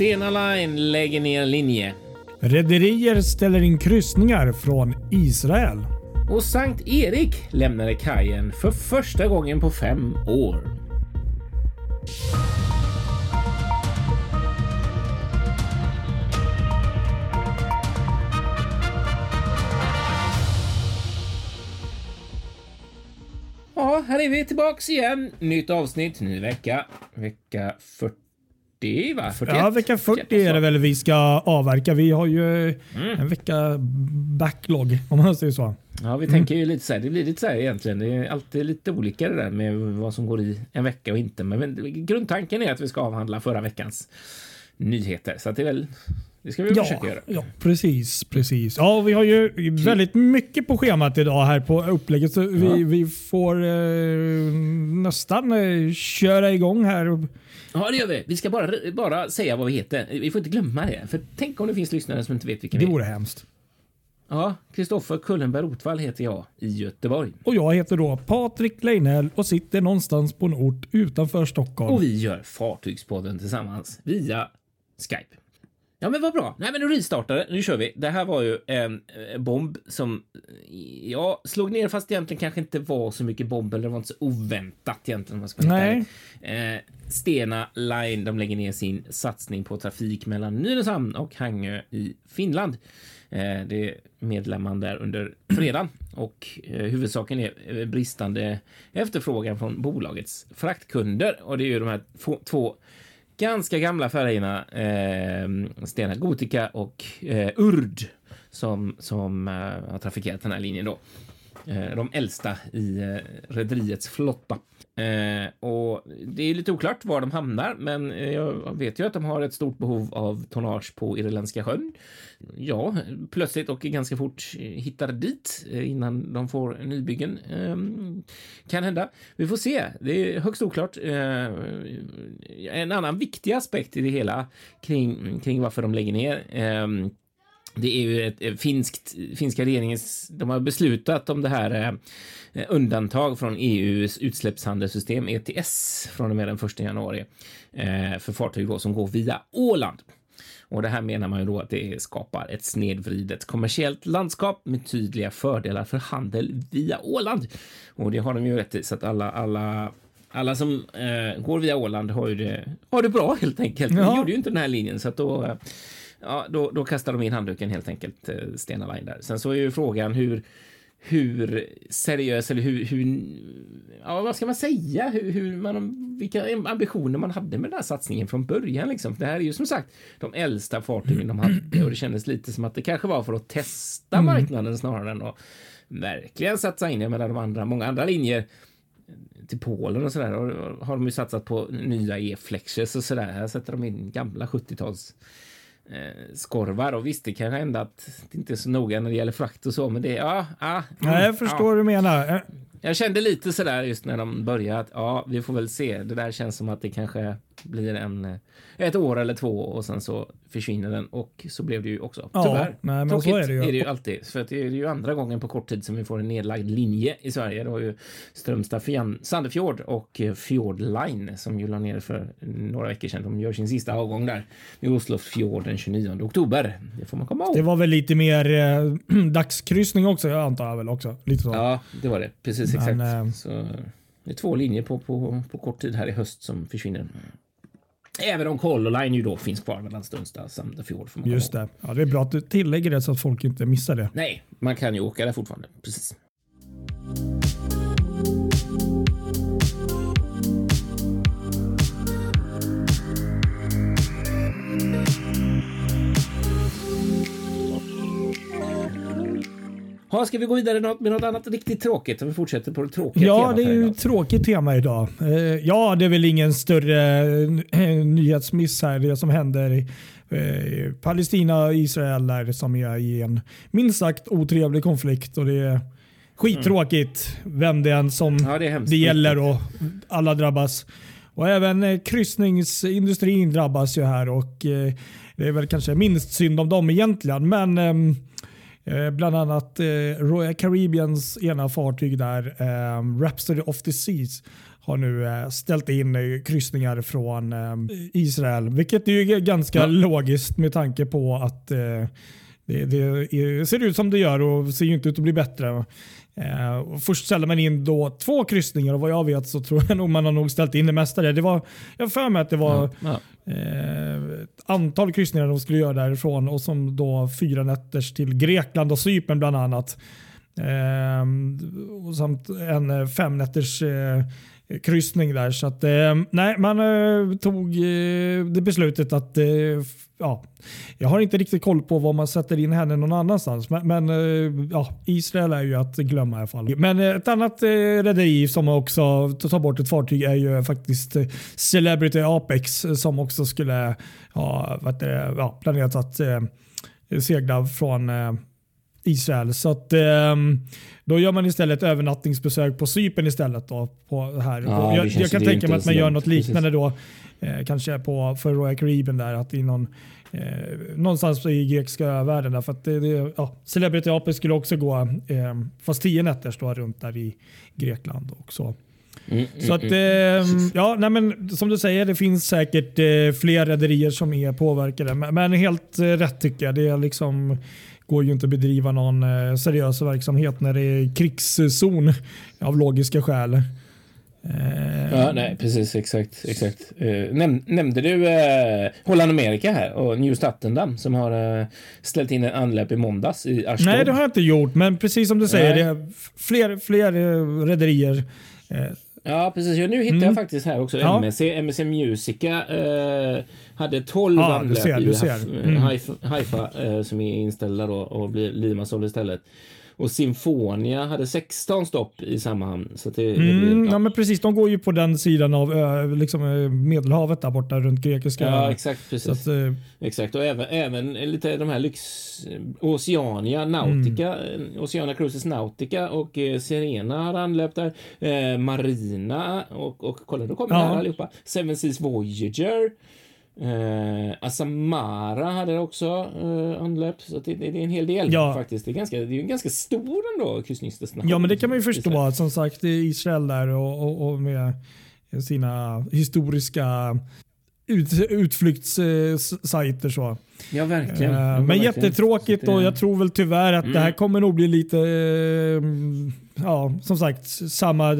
Stena Line lägger ner linje. Rederier ställer in kryssningar från Israel. Och Sankt Erik lämnade kajen för första gången på fem år. Ja, här är vi tillbaks igen. Nytt avsnitt, ny vecka. Vecka 40, va? 41? Ja, vecka 40 är det väl vi ska avverka. Vi har ju Mm. en vecka backlog om man säger så. Ja, vi tänker ju lite så här. Det blir lite så här egentligen. Det är alltid lite olika det där med vad som går i en vecka och inte. Men grundtanken är att vi ska avhandla förra veckans nyheter. Så att det är väl, det ska vi Ja, försöka göra. ja, precis. precis. Ja, vi har ju väldigt mycket på schemat idag här på upplägget. Så vi, vi får eh, nästan eh, köra igång här. Ja, det gör vi. Vi ska bara, bara säga vad vi heter. Vi får inte glömma det. För tänk om det finns lyssnare som inte vet vilka Det vi är. vore hemskt. Ja, Kristoffer Kullenberg Rotvall heter jag i Göteborg. Och jag heter då Patrik Leinell och sitter någonstans på en ort utanför Stockholm. Och vi gör Fartygspodden tillsammans via Skype. Ja, men vad bra. Nej, men nu restartar det. Nu kör vi. Det här var ju en eh, bomb som eh, ja, slog ner fast egentligen kanske inte var så mycket bomb eller det var inte så oväntat egentligen. Om man ska ärlig. eh, Stena Line, de lägger ner sin satsning på trafik mellan Nynäshamn och Hangö i Finland. Eh, det är medlemman där under fredagen och eh, huvudsaken är eh, bristande efterfrågan från bolagets fraktkunder och det är ju de här två ganska gamla färgerna eh, Stena Gotica och eh, Urd som, som eh, har trafikerat den här linjen då. Eh, de äldsta i eh, rederiets flotta. Eh, och det är lite oklart var de hamnar, men jag vet ju att de har ett stort behov av tonnage på Irländska sjön. Ja, plötsligt och ganska fort hittar dit innan de får nybyggen. Ehm, kan hända. Vi får se. Det är högst oklart. En annan viktig aspekt i det hela kring, kring varför de lägger ner ehm, det är ju ett, ett finskt, finska regeringens, de har beslutat om det här eh, undantag från EUs utsläppshandelssystem ETS från och med den 1 januari eh, för fartyg då, som går via Åland. Och det här menar man ju då att det skapar ett snedvridet kommersiellt landskap med tydliga fördelar för handel via Åland. Och det har de ju rätt i, så att alla, alla alla som eh, går via Åland har ju det, har det bra helt enkelt. Ja. De gjorde ju inte den här linjen så att då eh, Ja, då, då kastar de in handduken helt enkelt, eh, Stena Line där. Sen så är ju frågan hur, hur seriös eller hur, hur ja, vad ska man säga, hur, hur man, vilka ambitioner man hade med den här satsningen från början. Liksom. Det här är ju som sagt de äldsta fartygen de hade och det kändes lite som att det kanske var för att testa marknaden snarare än att verkligen satsa in. Jag menar de andra, många andra linjer till Polen och sådär har, har de ju satsat på nya E-flexes och sådär. Här sätter de in gamla 70-tals eh, skorvar och visst, det kan hända att det inte är så noga när det gäller frakt och så, men det ja, ah, mm, Nej, jag förstår ah. vad du menar. Jag kände lite sådär just när de började att ja, vi får väl se. Det där känns som att det kanske blir en ett år eller två och sen så försvinner den och så blev det ju också. Ja, Tyvärr. nej, men så är det ju. är det ju alltid. För att det är ju andra gången på kort tid som vi får en nedlagd linje i Sverige. Det var ju Strömstad Sandefjord och eh, Fjord Line som ju la ner för några veckor sedan. De gör sin sista avgång där vid Oslo Fjord den 29 oktober. Det får man komma ihåg. Det var väl lite mer eh, dagskryssning också, jag antar jag väl också. Lite så. Ja, det var det. Precis Men, exakt. eh, Så det är två linjer på, på, på kort tid här i höst som försvinner. Även om Color Line ju då finns kvar mellan Strömstad och Sandefjord. Just det. Ja, det är bra att du tillägger det så att folk inte missar det. Nej, man kan ju åka där fortfarande. Precis. Ha, ska vi gå vidare med något annat riktigt tråkigt? Om vi fortsätter på det tråkiga Ja, det är ju ett tråkigt tema idag. Eh, Ja, det är väl ingen större eh, nyhetsmiss här. Det som händer i eh, Palestina och Israel där som är i en minst sagt otrevlig konflikt och det är skittråkigt vem det än som Ja, det det gäller och alla drabbas. Och även kryssningsindustrin drabbas ju här och det är väl kanske minst synd om dem egentligen. Men ehm, Eh, bland annat eh, Royal Caribbeans ena fartyg där, eh, Rhapsody of the Seas, har nu eh, ställt in eh, kryssningar från Israel. Vilket är ju ganska ja. logiskt med tanke på att det, det, ser ut som det gör och ser ju inte ut att bli bättre. Eh, först ställer man in då två kryssningar och vad jag vet så tror jag nog man har nog ställt in det mesta. Det var, jag har för mig att det var ja, ja. Eh, ett antal kryssningar de skulle göra därifrån och som då fyra nätters till Grekland och Cypern bland annat. Eh, och samt en fem nätters eh, kryssning där. Så att, eh, nej, man eh, tog eh, det beslutet att eh, ja, jag har inte riktigt koll på vad man sätter in henne någon annanstans. Men, men eh, ja, Israel är ju att glömma i alla fall. Men eh, ett annat eh, rederi som också tar bort ett fartyg är ju faktiskt eh, Celebrity Apex eh, som också skulle ha ja, planerat att segla från Israel. Så att, um, då gör man istället övernattningsbesök på Cypern istället. Då, på här. Ja, jag, jag kan tänka mig att man gör något liknande då. Eh, kanske på, för Royal Caribbean där. Att i någon, eh, någonstans i grekiska världen. Där, för att det, det, ja, Celebrity Apes skulle också gå eh, fast tio nätter stå runt där i Grekland också. Mm, mm, så att, mm. eh, ja, nej men, som du säger, det finns säkert eh, fler rederier som är påverkade. Men, men helt eh, rätt tycker jag. Det är liksom går ju inte att bedriva någon eh, seriös verksamhet när det är krigszon av logiska skäl. Eh, ja, nej, precis, exakt. exakt. Eh, näm nämnde du eh, Holland Amerika här och New Statendam som har eh, ställt in en anlöp i måndags i Ashdod? Nej, det har jag inte gjort, men precis som du säger, det är fler, fler rederier eh, Ja, precis. Ja, nu hittar mm. jag faktiskt här också ja. MSC. MSC Musica eh, hade 12 ja, anlöp i mm. Haifa, Haifa eh, som är inställda då och blir Limassol istället. Och Sinfonia hade 16 stopp i samma hamn. Så det, mm, det blir, ja. ja. men precis, de går ju på den sidan av liksom, Medelhavet där borta runt grekiska. Ja, exakt. Precis. Att, exakt, och även, även lite de här lyx... Oceania, Nautica, mm. Oceania Cruises Nautica och eh, Serena har anlöpt där. Eh, Marina och, och kolla, då kommer ja. här allihopa. Seven Seas Voyager. Eh, Asamara hade också eh, anlöp, så det, det, är en hel del ja. faktiskt. Det är, ganska, det är en ganska stor ändå kryssningsdestination. Ja, men det kan man ju förstå. Som sagt, Israel där och, och, och med sina historiska ut, utflyktssajter. Så. Ja, verkligen. Eh, men verkligen. jättetråkigt och jag tror väl tyvärr att mm. det här mm. kommer nog bli lite, eh, ja, som sagt, samma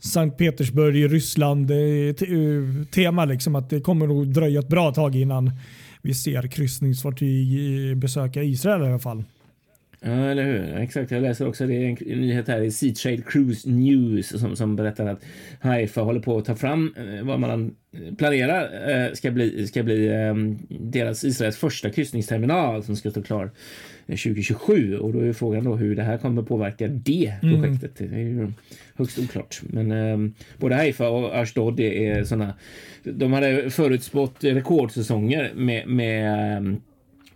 Sankt Petersburg i Ryssland eh, tema. Liksom, att det kommer nog dröja ett bra tag innan vi ser kryssningsfartyg eh, besöka Israel i alla fall. Ja, eller hur? Exakt. Jag läser också det är en nyhet här i Seatrade Cruise News som, som berättar att Haifa håller på att ta fram eh, vad man planerar eh, ska bli, ska bli eh, deras Israels första kryssningsterminal som ska stå klar 2027 och då är frågan då hur det här kommer påverka det mm. projektet. Mm. Det är ju högst oklart. Men eh, både Haifa och Ashdod är sådana. De hade förutspått rekordsäsonger med, med ehm,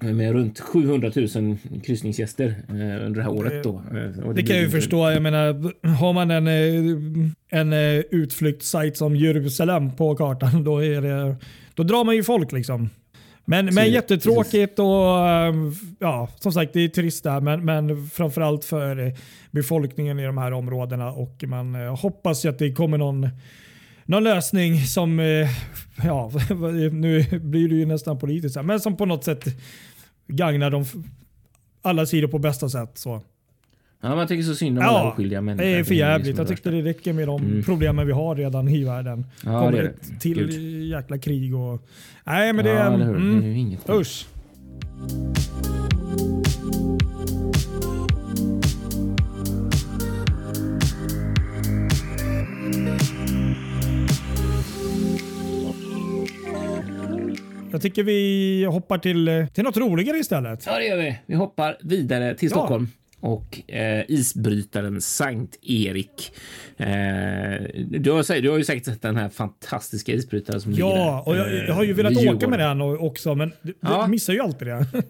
med runt 700 000 kryssningsgäster eh, under det här året. Då. Eh, det, det kan jag ju förstå. Jag menar, har man en, eh, en utflyktssajt som Jerusalem på kartan, då, är det, då drar man ju folk. liksom. Men, men jättetråkigt och ja, som sagt det är trist där men, men framförallt för befolkningen i de här områdena och man hoppas ju att det kommer någon, någon lösning som, ja nu blir det ju nästan politiskt men som på något sätt gagnar de alla sidor på bästa sätt. Så. Ja, man tycker så synd om ja, alla oskyldiga människor. Det är för jävligt. Jag tycker det räcker med de mm. problemen vi har redan i världen. Ja, Kommer det det. till Gud. jäkla krig och... Nej, men det... Ja, det, mm, det är inget. Usch. Jag tycker vi hoppar till, till något roligare istället. Ja, det gör vi. Vi hoppar vidare till Stockholm. Ja. och eh, isbrytaren Sankt Erik. Eh, du, har, du har ju säkert sett den här fantastiska isbrytaren som ja, ligger. Ja, och jag, jag, har ju velat åka med den också, men ja. du missar ju alltid det.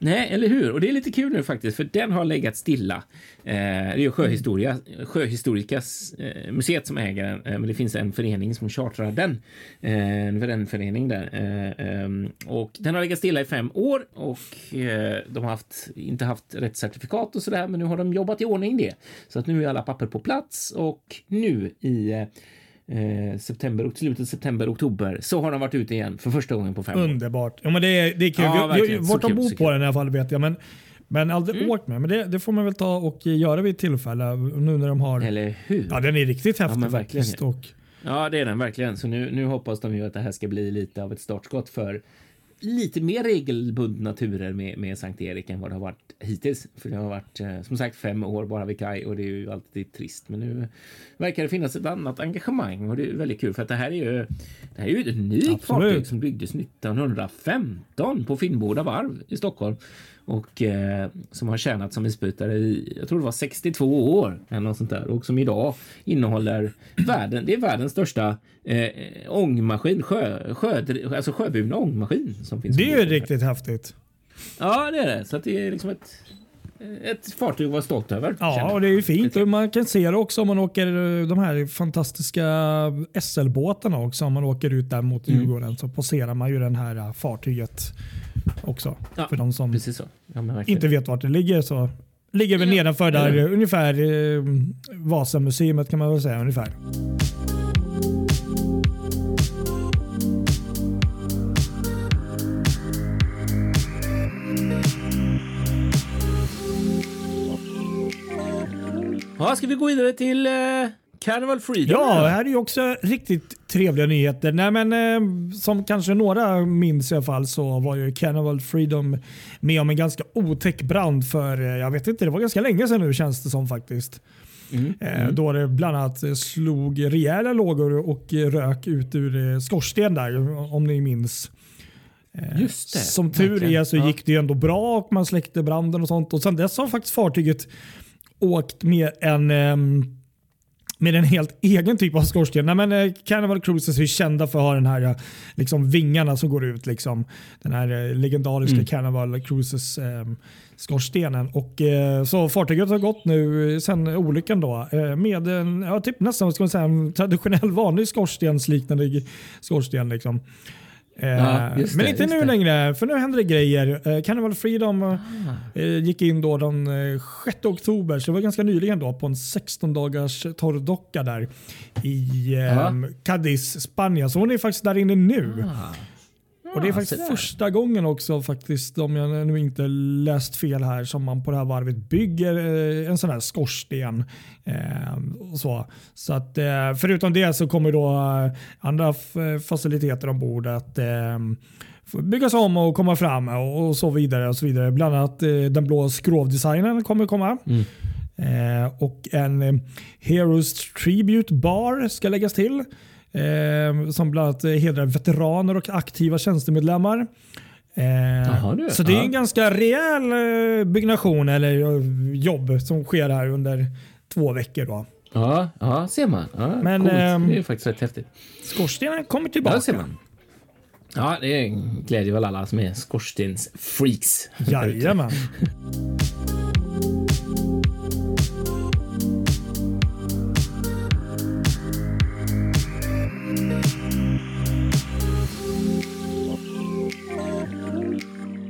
Nej, eller hur? Och det är lite kul nu faktiskt, för den har legat stilla. Eh, det är Sjöhistoria, Sjöhistorikas eh, museet som äger den, eh, men det finns en förening som chartrar den. Eh, en vänförening där. Eh, ehm, och den har legat stilla i fem år och eh, de har haft, inte haft rätt certifikat och sådär, men nu har de jobbat i ordning det. Så att nu är alla papper på plats och nu i eh, eh, september, slutet september, oktober så har de varit ute igen för första gången på fem år. Underbart. Ja, men det, är, det är kul. Ja, vi, vi, vart de bor på den i alla fall vet jag. Men, men aldrig Mm. åkt med. Men det, det får man väl ta och göra vid tillfälle. Nu när de har... Eller hur? Ja, den är riktigt häftig verkligen. faktiskt. Och, Ja, det är den verkligen. Så nu, nu hoppas de ju att det här ska bli lite av ett startskott för lite mer regelbundna turer med, med Sankt Erik än vad det har varit hittills. För det har varit eh, som sagt fem år bara vid kaj och det är ju alltid trist. Men nu verkar det finnas ett annat engagemang och det är väldigt kul för att det här är ju, det här är ju ett unikt fartyg som byggdes 1915 på Finnboda varv i Stockholm och eh, som har tjänat som isbrytare i, jag tror det var 62 år eller något sånt där och som idag innehåller världen. Det är världens största eh, ångmaskin, sjö, sjö, alltså sjöburna ångmaskin som finns. det är ju riktigt häftigt. Ja, det är det. Så att det är liksom ett, ett fartyg att vara stolt över. Ja, och det är ju fint. Och man kan se det också om man åker eh, de här fantastiska SL-båtarna också. Om man åker ut där mot Mm. Djurgården så passerar man ju det här eh, fartyget också. Ja, För de som. Ja, inte vet vart det ligger så ligger väl Ja. nedanför där eh, ungefär eh, Vasamuseet kan man väl säga ungefär. Ja, ska vi gå vidare till eh, Carnival Freedom? Ja, här är ju också riktigt trevliga nyheter. Nej, men, eh, som kanske några minns i alla fall så var ju Carnival Freedom med om en ganska otäck brand för, eh, jag vet inte, det var ganska länge sedan nu känns det som faktiskt. Mm. Eh, Då det bland annat slog rejäla lågor och rök ut ur eh, skorsten där om ni minns. Eh, Just det, Som tur verkligen. är så Ja. gick det ju ändå bra och man släckte branden och sånt. Och sen dess har faktiskt fartyget åkt med en ehm, med en helt egen typ av skorsten. Nej, men, eh, Carnival Cruises är kända för att ha den här eh, liksom, vingarna som går ut. Liksom, den här eh, legendariska Mm. Carnival Cruises eh, skorstenen. Och, eh, så fartyget har gått nu sen olyckan då, eh, med en, ja, typ nästan ska man säga, en traditionell vanlig skorstensliknande skorsten. Liksom. Eh, Ja, men det, inte just nu det. längre, för nu händer det grejer. Eh, Carnival Freedom Ah. eh, gick in då den eh, 6 oktober, så det var ganska nyligen då på en 16 dagars torrdocka där i eh, Ja. Cadiz, Spanien. Så hon är faktiskt där inne nu. Ah. Och det är faktiskt första gången också faktiskt, om jag nu inte läst fel här, som man på det här varvet bygger eh, en sån här skorsten. Eh, och så så att, eh, förutom det så kommer då eh, andra faciliteter ombord att eh, byggas om och komma fram och, och så vidare. och så vidare. Bland annat eh, den blå skrovdesignen kommer komma. Mm. Och en Heroes Tribute Bar ska läggas till. Eh, som bland annat eh, hedrar veteraner och aktiva tjänstemedlemmar. Eh, Jaha, du. så det är Ja. en ganska rejäl eh, byggnation eller eh, jobb som sker här under två veckor. Då. Ja, ja, ser man. Ja, Men, ehm, det är faktiskt rätt häftigt. Skorstenen kommer Ja, tillbaka. ser man. Ja, det glädjer väl alla som är skorstensfreaks. Jajamän.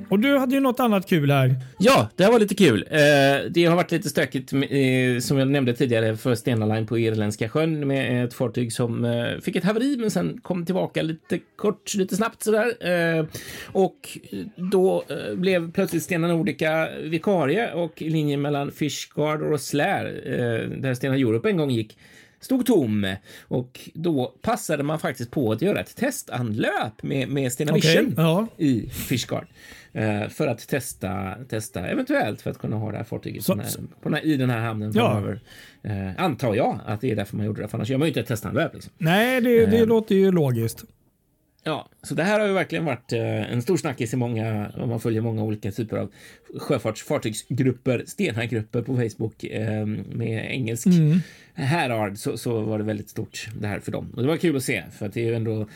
Och du hade ju något annat kul här. Ja, det här var lite kul. Eh, det har varit lite stökigt, eh, som jag nämnde tidigare, för Stena Line på Irländska sjön med ett fartyg som eh, fick ett haveri men sen kom tillbaka lite kort, lite snabbt sådär. Eh, och då eh, blev plötsligt Stena Nordica vikarie och linjen mellan Fishguard och Rosslare, eh, där Stena Europe en gång gick, stod tom och då passade man faktiskt på att göra ett testanlöp med, med Stena Vision ja. i Fishguard eh, för att testa, testa eventuellt för att kunna ha det här fartyget Så- på den här, på den här, i den här hamnen Ja. framöver. Eh, antar jag att det är därför man gjorde det, för annars gör man ju inte ett testanlöp. Liksom. Nej, det, det låter ju logiskt. Ja, så det här har ju verkligen varit eh, en stor snackis i många, om man följer många olika typer av sjöfartsfartygsgrupper, Stenha-grupper på Facebook eh, med engelsk Härard så, så var det väldigt stort det här för dem. Och det var kul att se för att det är ju ändå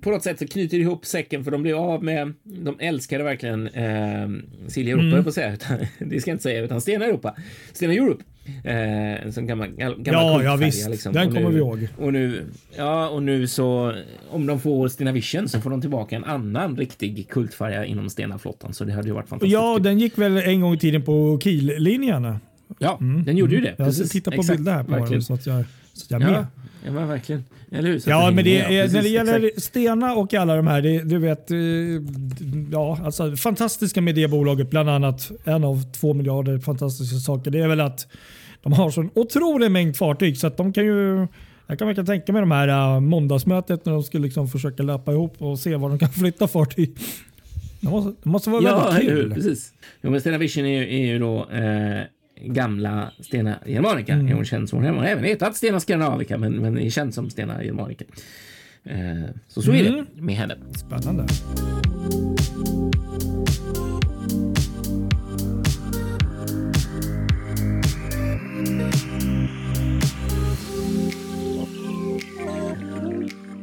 på något sätt så knyter det ihop säcken för de blev av med. De älskade verkligen eh, Silja Europa mm. på att säga. Utan, det ska jag inte säga utan Stena Europa. Stena Europe. Eh, som gammal, gammal ja, ja visst. Liksom. Den kommer vi ihåg. Och nu, ja, och nu så om de får Stena Vision så får de tillbaka en annan riktig kultfärja inom Stena flottan. Så det hade ju varit fantastiskt. Ja, den gick väl en gång i tiden på Kiel-linjerna. Ja, mm. den gjorde ju det. Jag tittar på bilder här på den så att jag, så att jag är ja. med. Ja, men verkligen. Eller hur? Ja, men det, är, när det gäller exakt. Stena och alla de här, det, du vet, eh, ja, alltså fantastiska med det bolaget, bland annat en av två miljarder fantastiska saker, det är väl att de har så en otrolig mängd fartyg så att de kan ju jag kan verkligen tänka mig de här uh, måndagsmötet när de ska liksom försöka lappa ihop och se var de kan flytta fartyg. Det måste, det måste vara ja, väldigt kul. precis. Jo, men Stena Vision är, är ju då eh, gamla Stena Germanica. Mm. Hon känd som hon även hetat Stena Skandinavica men, men är känd som Stena Germanica. Eh, så så mm. är det mm. med henne. Spännande.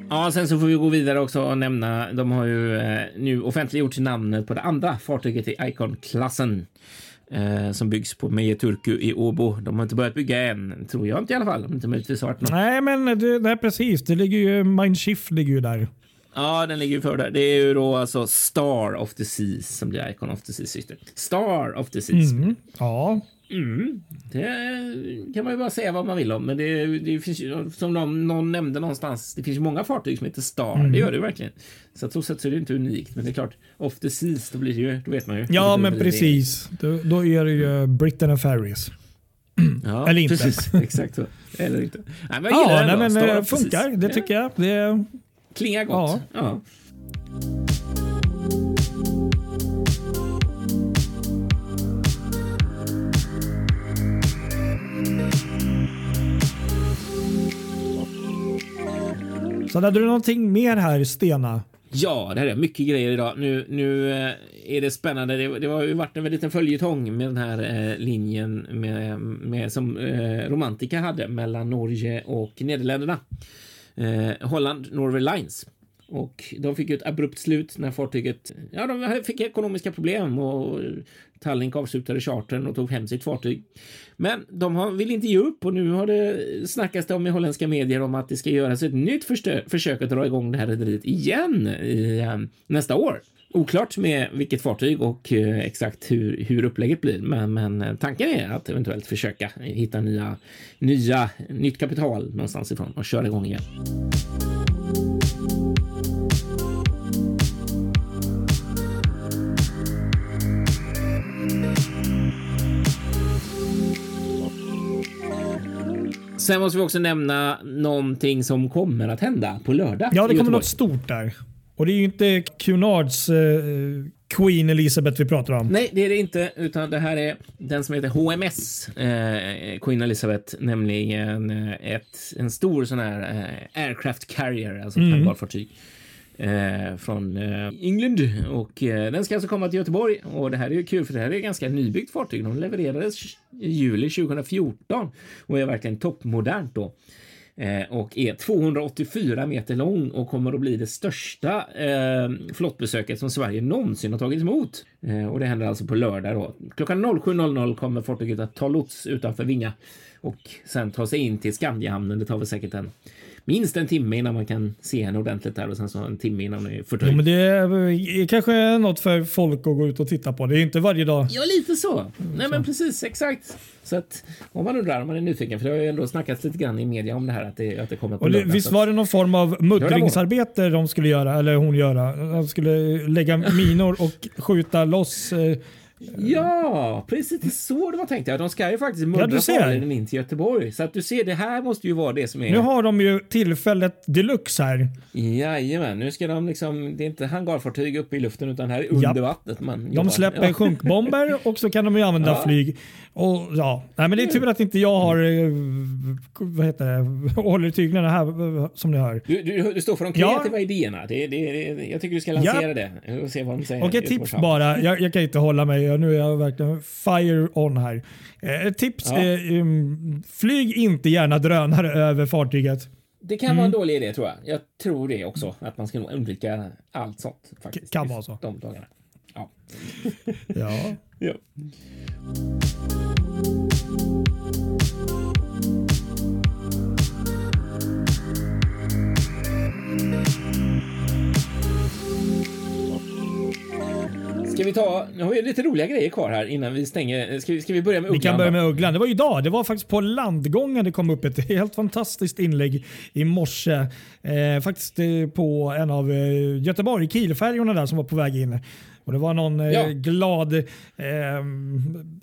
Ja, sen så får vi gå vidare också och nämna. De har ju eh, nu offentliggjort namnet på det andra fartyget i Icon-klassen eh, som byggs på Meje Turku i Åbo. De har inte börjat bygga än, tror jag inte i alla fall. Om inte möjligtvis något. Nej, men det, är precis. Det ligger ju, Mindshift ligger ju där. Ja, den ligger ju för där. Det är ju då alltså Star of the Seas som blir Icon of the Seas syster. Star of the Seas. Mm. Ja. Mm. Det kan man ju bara säga vad man vill om, men det, det finns ju, som någon, någon, nämnde någonstans, det finns ju många fartyg som heter Star. Mm. Det gör det verkligen. Så att så sätt så är det inte unikt, men det är klart, off the seas, då blir det ju, då vet man ju. Ja, men precis. Då, då, är det ju Britain and Ferries. Ja, Eller inte. Precis, exakt så. Eller inte. Nej, men jag ja, nej, men det eh, funkar. Det tycker jag. Det klingar gott. Ja. ja. Så hade du någonting mer här, Stena? Ja, det här är mycket grejer idag. Nu, nu eh, är det spännande. Det, det har ju varit en liten följetong med den här eh, linjen med, med, som eh, Romantica hade mellan Norge och Nederländerna. Eh, Holland Norway Lines. Och de fick ett abrupt slut när fartyget, ja de fick ekonomiska problem och Tallink avslutade chartern och tog hem sitt fartyg. Men de har, vill inte ge upp och nu har det snackats det om i holländska medier om att det ska göras ett nytt försök att dra igång det här rederiet igen i, äh, nästa år. Oklart med vilket fartyg och eh, exakt hur, hur upplägget blir, men, men tanken är att eventuellt försöka hitta nya, nya, nytt kapital någonstans ifrån och köra igång igen. Sen måste vi också nämna någonting som kommer att hända på lördag. Ja, det kommer något stort där. Och det är ju inte Cunards eh, Queen Elizabeth vi pratar om. Nej, det är det inte, utan det här är den som heter HMS eh, Queen Elizabeth, nämligen eh, ett, en stor sån här eh, aircraft carrier, alltså mm. hangarfartyg eh, från eh, England och eh, den ska alltså komma till Göteborg och det här är ju kul för det här är ett ganska nybyggt fartyg. De levererades i juli 2014 och är verkligen toppmodernt då eh, och är 284 meter lång och kommer att bli det största eh, flottbesöket som Sverige någonsin har tagit emot. Eh, och det händer alltså på lördag då. Klockan 07.00 kommer fartyget att ta lots utanför Vinga och sen ta sig in till Skandiahamnen. Det tar väl säkert en minst en timme innan man kan se henne ordentligt där och sen så en timme innan det är förtöjt. Ja, men det är kanske något för folk att gå ut och titta på. Det är inte varje dag. Ja, lite så. Mm, Nej, så. men precis exakt. Så att om man undrar om man är nyfiken, för det har ju ändå snackats lite grann i media om det här att det, att det kommer på lördag, Visst var det någon form av muddringsarbete de skulle göra, eller hon göra? De skulle lägga minor och skjuta loss eh, Ja, precis. Det är så det var tänkt. Ja, de ska ju faktiskt muddra ja, farleden in till Göteborg. Så att du ser, det här måste ju vara det som är... Nu har de ju tillfället deluxe här. Jajamän, nu ska de liksom... Det är inte hangarfartyg uppe i luften utan här under ja. vattnet man De släpper ja. sjunkbomber och så kan de ju använda ja. flyg. Och ja, nej men det är tur att inte jag har... Eh, vad heter det? Håller i tyglarna här som ni hör. Du, du, du står för de kreativa idéerna. Det, det, det, jag tycker du ska lansera det och se vad de säger. Och ett tips bara. Jag, jag kan inte hålla mig ja, nu är jag verkligen fire on här. Eh, tips, Ja. eh, um, flyg inte gärna drönare över fartyget. Det kan vara en dålig idé tror jag. Jag tror det också. Att man ska nog undvika allt sånt. Faktiskt. Kan vara så. De dagarna. Ja. Ja. ja. Ska vi ta, nu har vi lite roliga grejer kvar här innan vi stänger. Ska vi, ska vi börja med Vi ugglan? kan börja med ugglan. Det var idag. Det var faktiskt på landgången det kom upp ett helt fantastiskt inlägg i morse. Eh, faktiskt eh, på en av eh, Göteborg, Kielfärjorna där som var på väg in. Och det var någon eh, Ja. glad eh,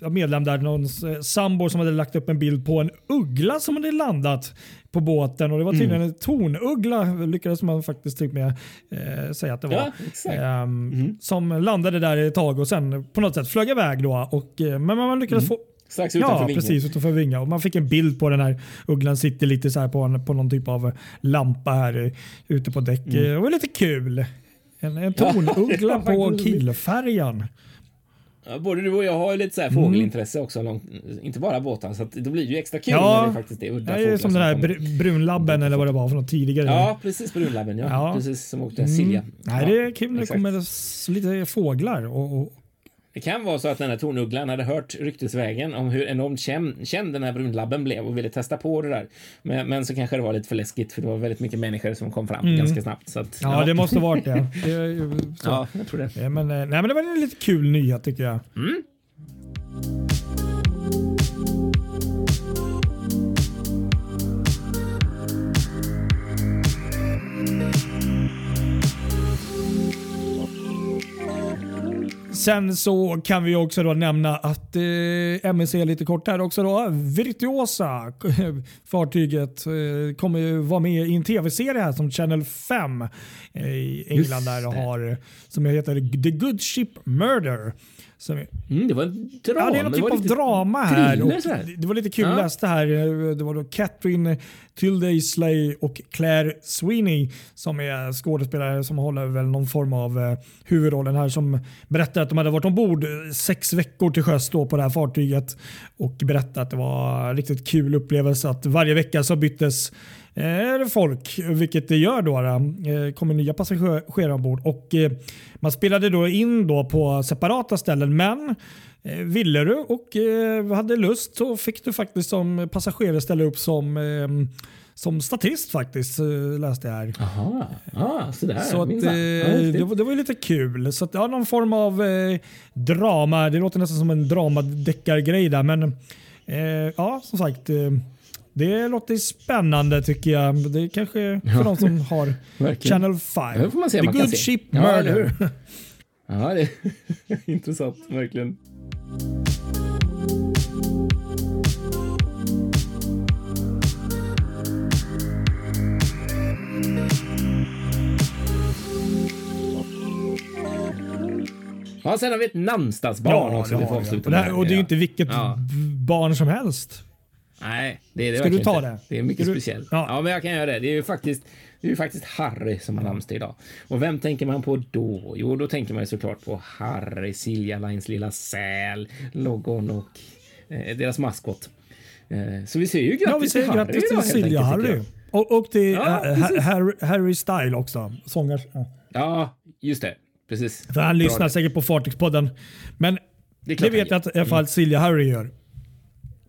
medlem där, någon eh, sambo som hade lagt upp en bild på en uggla som hade landat på båten och det var tydligen en tornuggla lyckades man faktiskt och med eh, säga att det var. Ja, exakt. Ehm, Som landade där ett tag och sen på något sätt flög iväg då. Och, eh, men man lyckades få Strax utanför Ja, vingen. precis utanför Vinga. Och man fick en bild på den här ugglan sitter lite så här på, en, på någon typ av lampa här eh, ute på däck. Eh, Det var lite kul. En, en Mm. Ja, tornuggla på. Kielfärjan. Ja, både du och jag har ju lite så här Mm. fågelintresse också. Långt, inte bara båtar. Så att då blir det ju extra kul Ja. när det faktiskt är udda Det är fåglar som den här kommer. br- brunlabben eller vad det var för något tidigare. Ja, precis. Brunlabben. Ja. Ja. Precis som åkte Silja. Mm. Nej, Ja, det är kul när det kommer lite fåglar. Och, och, Det kan vara så att den här tornugglan hade hört ryktesvägen om hur enormt känd, känd den här brunlabben blev och ville testa på det där. Men, men så kanske det var lite för läskigt för det var väldigt mycket människor som kom fram ganska snabbt. Så att, Mm. ja, det måste varit det. det. Ja, jag tror det. Ja, men, eh, nej, men det var en lite kul nyhet tycker jag. Sen så kan vi också då nämna att eh, MSC lite kort här också då. Virtuosa fartyget eh, kommer ju vara med i en tv-serie här som Channel 5 eh, i England där det. har som heter The Good Ship Murder. Som Mm, det var en drama. Ja, det är någon typ av drama här. thriller här. det- var lite kul Ja. läsa här. Det var då Catherine Tilday Slay och Claire Sweeney som är skådespelare som håller väl någon form av eh, huvudrollen här som berättar att de hade varit ombord sex veckor till sjöss på det här fartyget och berättar att det var en riktigt kul upplevelse att varje vecka så byttes eh, folk, vilket det gör då. Eh, kommer nya passagerare ombord och eh, man spelade då in då på separata ställen men Eh, Ville du och eh, hade lust så fick du faktiskt som passagerare ställa upp som, eh, som statist faktiskt, eh, läste jag här. Jaha, ah, sådär. Så att, eh, det, var, det var ju lite kul. Så att, ja, någon form av eh, drama. Det låter nästan som en dramadeckargrej där. Men eh, ja, som sagt. Det låter spännande tycker jag. Det är kanske för de som har. Channel 5. Ja, det får man se The man Good. Ship Ja, Murder. hur? Ja, det är intressant. Verkligen. Ja, sen har vi ett namnsdagsbarn också. det vi får avsluta Och det, här, och det är ju Ja. inte vilket Ja. barn som helst. Nej, det är det Ska du ta inte. det? Det är mycket du- speciellt. Ja. Ja. men jag kan göra det. Det är ju faktiskt, det är ju faktiskt Harry som har namnsdag idag. Och vem tänker man på då? Jo, då tänker man ju såklart på Harry, Silja Lines lilla säl, logon och eh, deras maskot. Eh, så vi säger ju grattis Ja, vi säger till Harry till idag, helt Silja enkelt, Harry. Och, och till Ja, precis. Harry, Harry Style också. Sångare. Ja. Ja, just det. Precis. För han Bra lyssnar det. säkert på Fartygspodden. Men Det det, vet jag att i alla fall Silja Harry gör.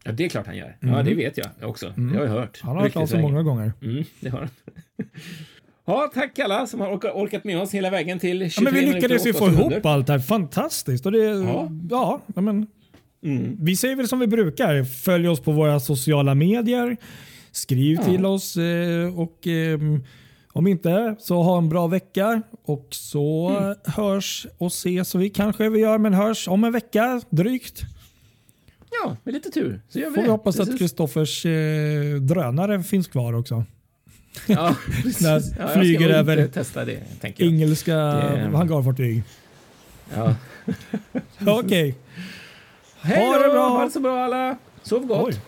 Ja, det är klart han gör. Ja, det vet jag också. Det har jag hört. Han har hört av sig många gånger. Mm, det har han. Ja, tack alla som har orka- orkat med oss hela vägen till 23 Ja, men vi lyckades ju få 8 ihop allt här. Fantastiskt. Och det, ja. Ja. Ja, men, Mm. Vi säger väl som vi brukar. Följ oss på våra sociala medier. Skriv Ja. till oss eh, och ehm, om inte så ha en bra vecka och så Mm. hörs och ses. Och vi kanske vi gör men hörs om en vecka drygt. Ja, med lite tur så gör vi Får det. vi hoppas att. Kristoffers eh, drönare finns kvar också. Ja, precis. Ja, flyger över testa det, tänker jag. Engelska Det- hangarfartyg. Ja. Okej. Hej Ha det bra. Ha det så bra alla! Sov gott! Oj.